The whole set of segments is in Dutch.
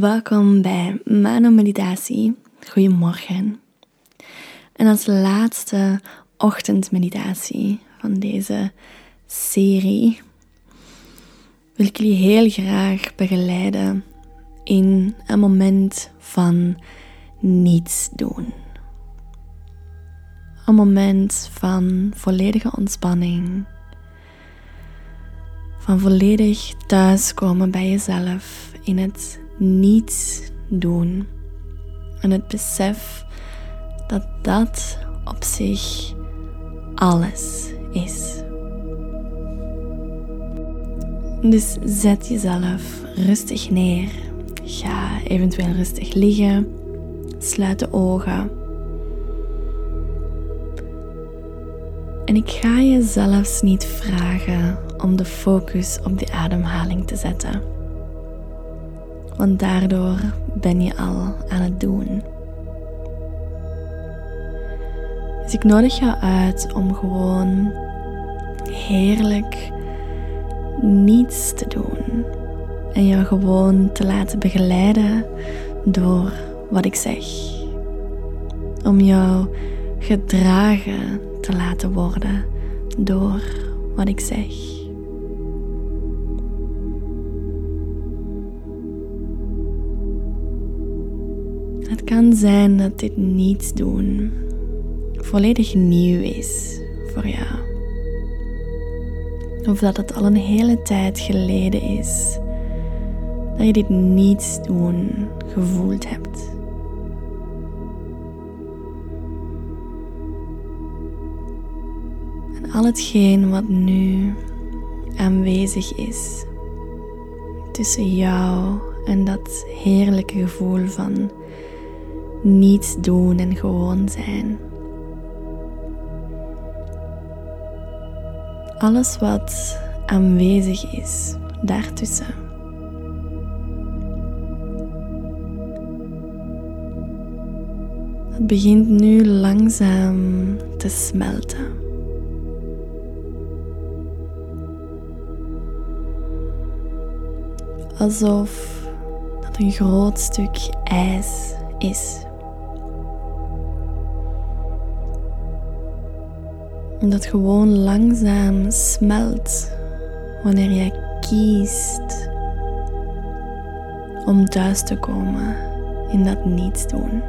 Welkom bij Mano Meditatie. Goedemorgen. En als laatste ochtendmeditatie van deze serie wil ik jullie heel graag begeleiden in een moment van niets doen. Een moment van volledige ontspanning. Van volledig thuiskomen bij jezelf in het niets doen. En het besef dat dat op zich alles is. Dus zet jezelf rustig neer. Ga eventueel rustig liggen. Sluit de ogen. En ik ga je zelfs niet vragen om de focus op de ademhaling te zetten. Want daardoor ben je al aan het doen. Dus ik nodig jou uit om gewoon heerlijk niets te doen. En jou gewoon te laten begeleiden door wat ik zeg. Om jou gedragen te laten worden door wat ik zeg. Het kan zijn dat dit niets doen volledig nieuw is voor jou. Of dat het al een hele tijd geleden is dat je dit niets doen gevoeld hebt. En al hetgeen wat nu aanwezig is tussen jou en dat heerlijke gevoel van niets doen en gewoon zijn. Alles wat aanwezig is daartussen. Het begint nu langzaam te smelten. Alsof dat een groot stuk ijs is. Dat gewoon langzaam smelt wanneer jij kiest om thuis te komen in dat niets doen.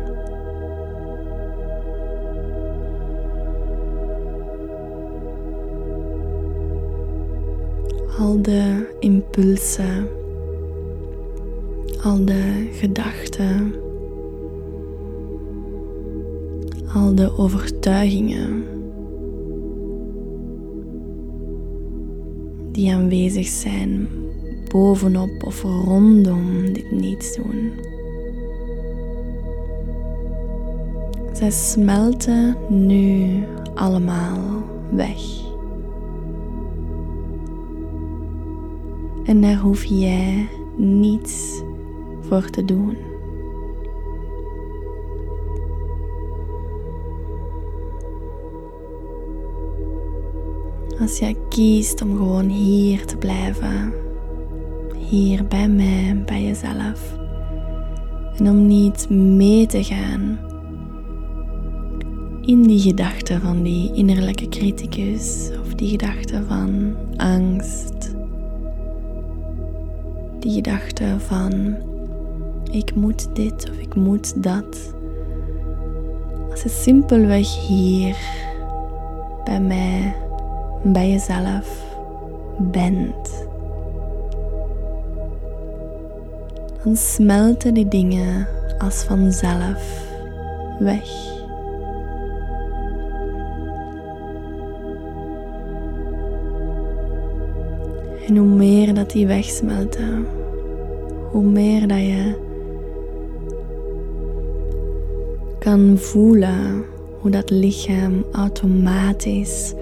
Al de impulsen, al de gedachten, al de overtuigingen die aanwezig zijn bovenop of rondom dit niets doen. Zij smelten nu allemaal weg. En daar hoef jij niets voor te doen. Als jij kiest om gewoon hier te blijven, hier bij mij, bij jezelf, en om niet mee te gaan in die gedachten van die innerlijke criticus of die gedachten van angst, die gedachten van ik moet dit of ik moet dat. Als je simpelweg hier bij mij bij jezelf bent, dan smelten die dingen als vanzelf weg. En hoe meer dat die wegsmelten, hoe meer dat je kan voelen hoe dat lichaam automatisch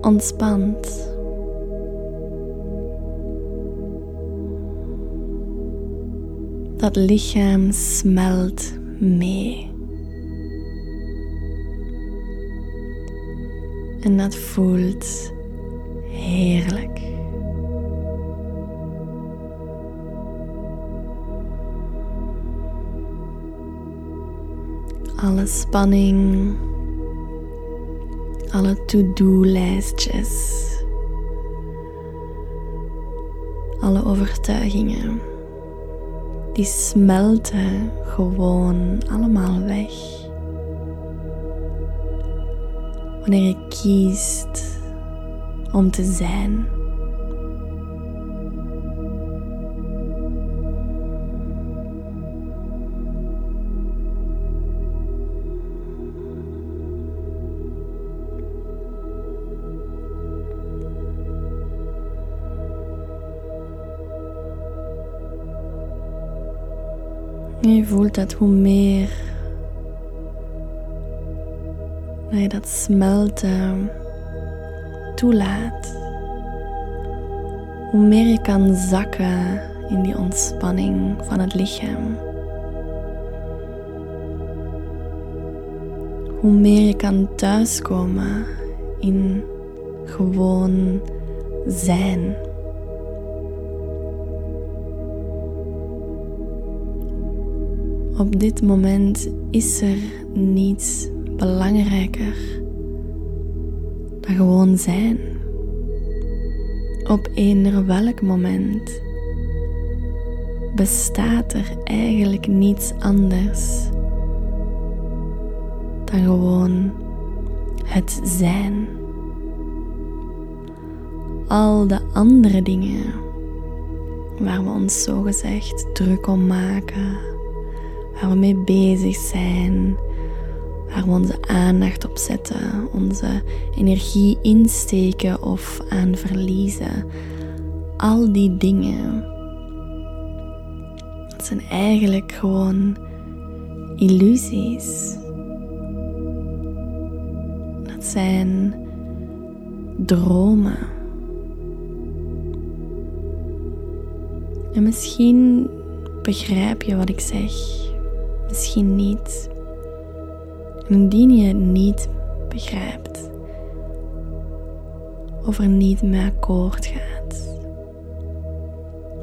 ontspant. Dat lichaam smelt mee. En dat voelt heerlijk. Alle spanning, alle to-do-lijstjes, alle overtuigingen, die smelten gewoon allemaal weg. Wanneer je kiest om te zijn. Je voelt dat hoe meer je dat smelten toelaat, hoe meer je kan zakken in die ontspanning van het lichaam. Hoe meer je kan thuiskomen in gewoon zijn. Op dit moment is er niets belangrijker dan gewoon zijn. Op eender welk moment bestaat er eigenlijk niets anders dan gewoon het zijn. Al de andere dingen waar we ons zogezegd druk om maken waar we mee bezig zijn, waar we onze aandacht op zetten, onze energie insteken of aan verliezen. Al die dingen dat zijn eigenlijk gewoon illusies. Dat zijn dromen. En misschien begrijp je wat ik zeg misschien niet. indien je het niet begrijpt of er niet mee akkoord gaat,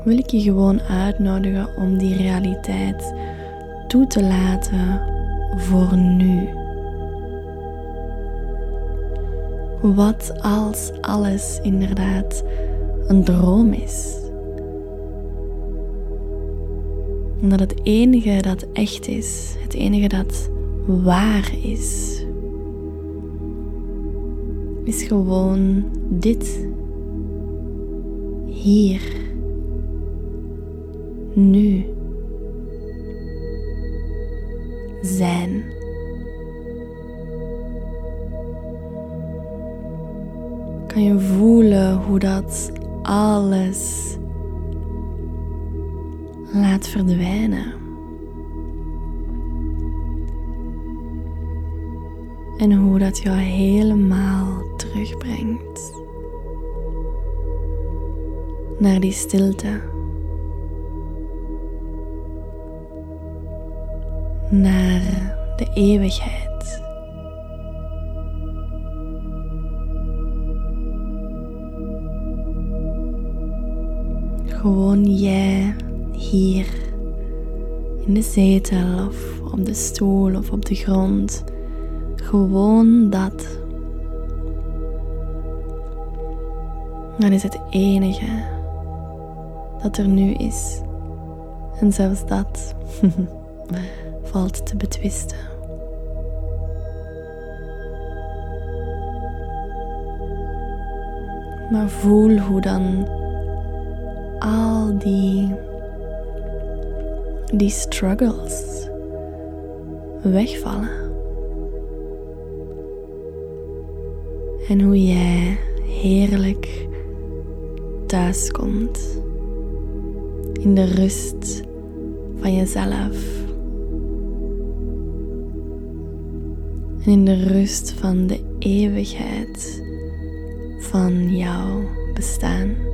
wil ik je gewoon uitnodigen om die realiteit toe te laten voor nu. Wat als alles inderdaad een droom is? Omdat het enige dat echt is, het enige dat waar is, is gewoon dit. Hier. Nu. Zijn. Kan je voelen hoe dat alles laat verdwijnen. En hoe dat jou helemaal terugbrengt naar die stilte. Naar de eeuwigheid. Gewoon jij hier in de zetel of op de stoel of op de grond. Gewoon dat. Dat is het enige dat er nu is. En zelfs dat valt te betwisten. Maar voel hoe dan al die die struggles wegvallen. En hoe jij heerlijk thuiskomt in de rust van jezelf. En in de rust van de eeuwigheid van jouw bestaan.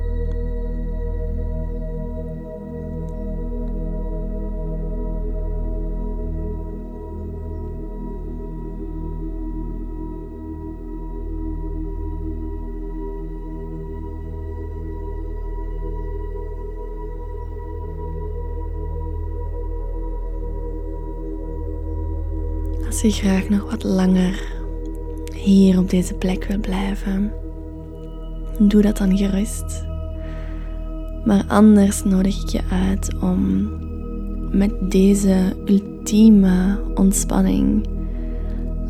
Je graag nog wat langer hier op deze plek wil blijven, doe dat dan gerust. Maar anders nodig ik je uit om met deze ultieme ontspanning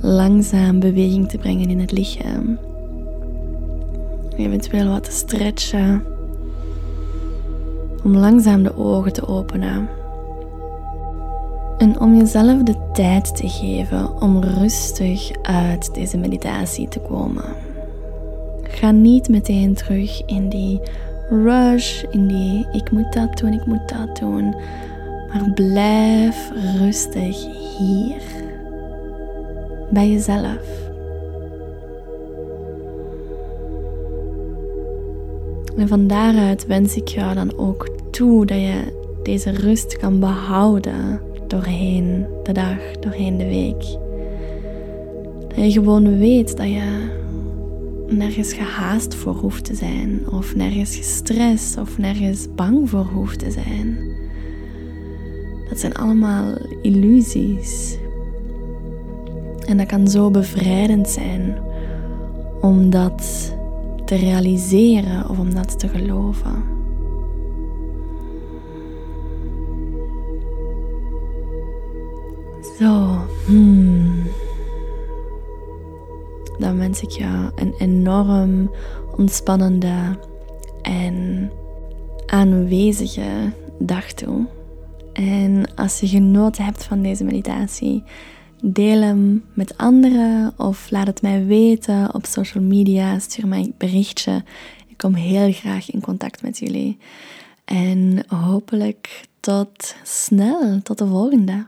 langzaam beweging te brengen in het lichaam. Eventueel wat te stretchen. Om langzaam de ogen te openen. En om jezelf de tijd te geven om rustig uit deze meditatie te komen. Ga niet meteen terug in die rush, in die ik moet dat doen, ik moet dat doen. Maar blijf rustig hier. Bij jezelf. En van daaruit wens ik jou dan ook toe dat je deze rust kan behouden doorheen de dag, doorheen de week. Dat je gewoon weet dat je nergens gehaast voor hoeft te zijn, of nergens gestrest, of nergens bang voor hoeft te zijn. Dat zijn allemaal illusies. En dat kan zo bevrijdend zijn om dat te realiseren of om dat te geloven. Zo, hmm. Dan wens ik jou een enorm ontspannende en aanwezige dag toe. En als je genoten hebt van deze meditatie, Deel hem met anderen of laat het mij weten op social media. Stuur mij een berichtje. Ik kom heel graag in contact met jullie. En hopelijk tot snel, tot de volgende.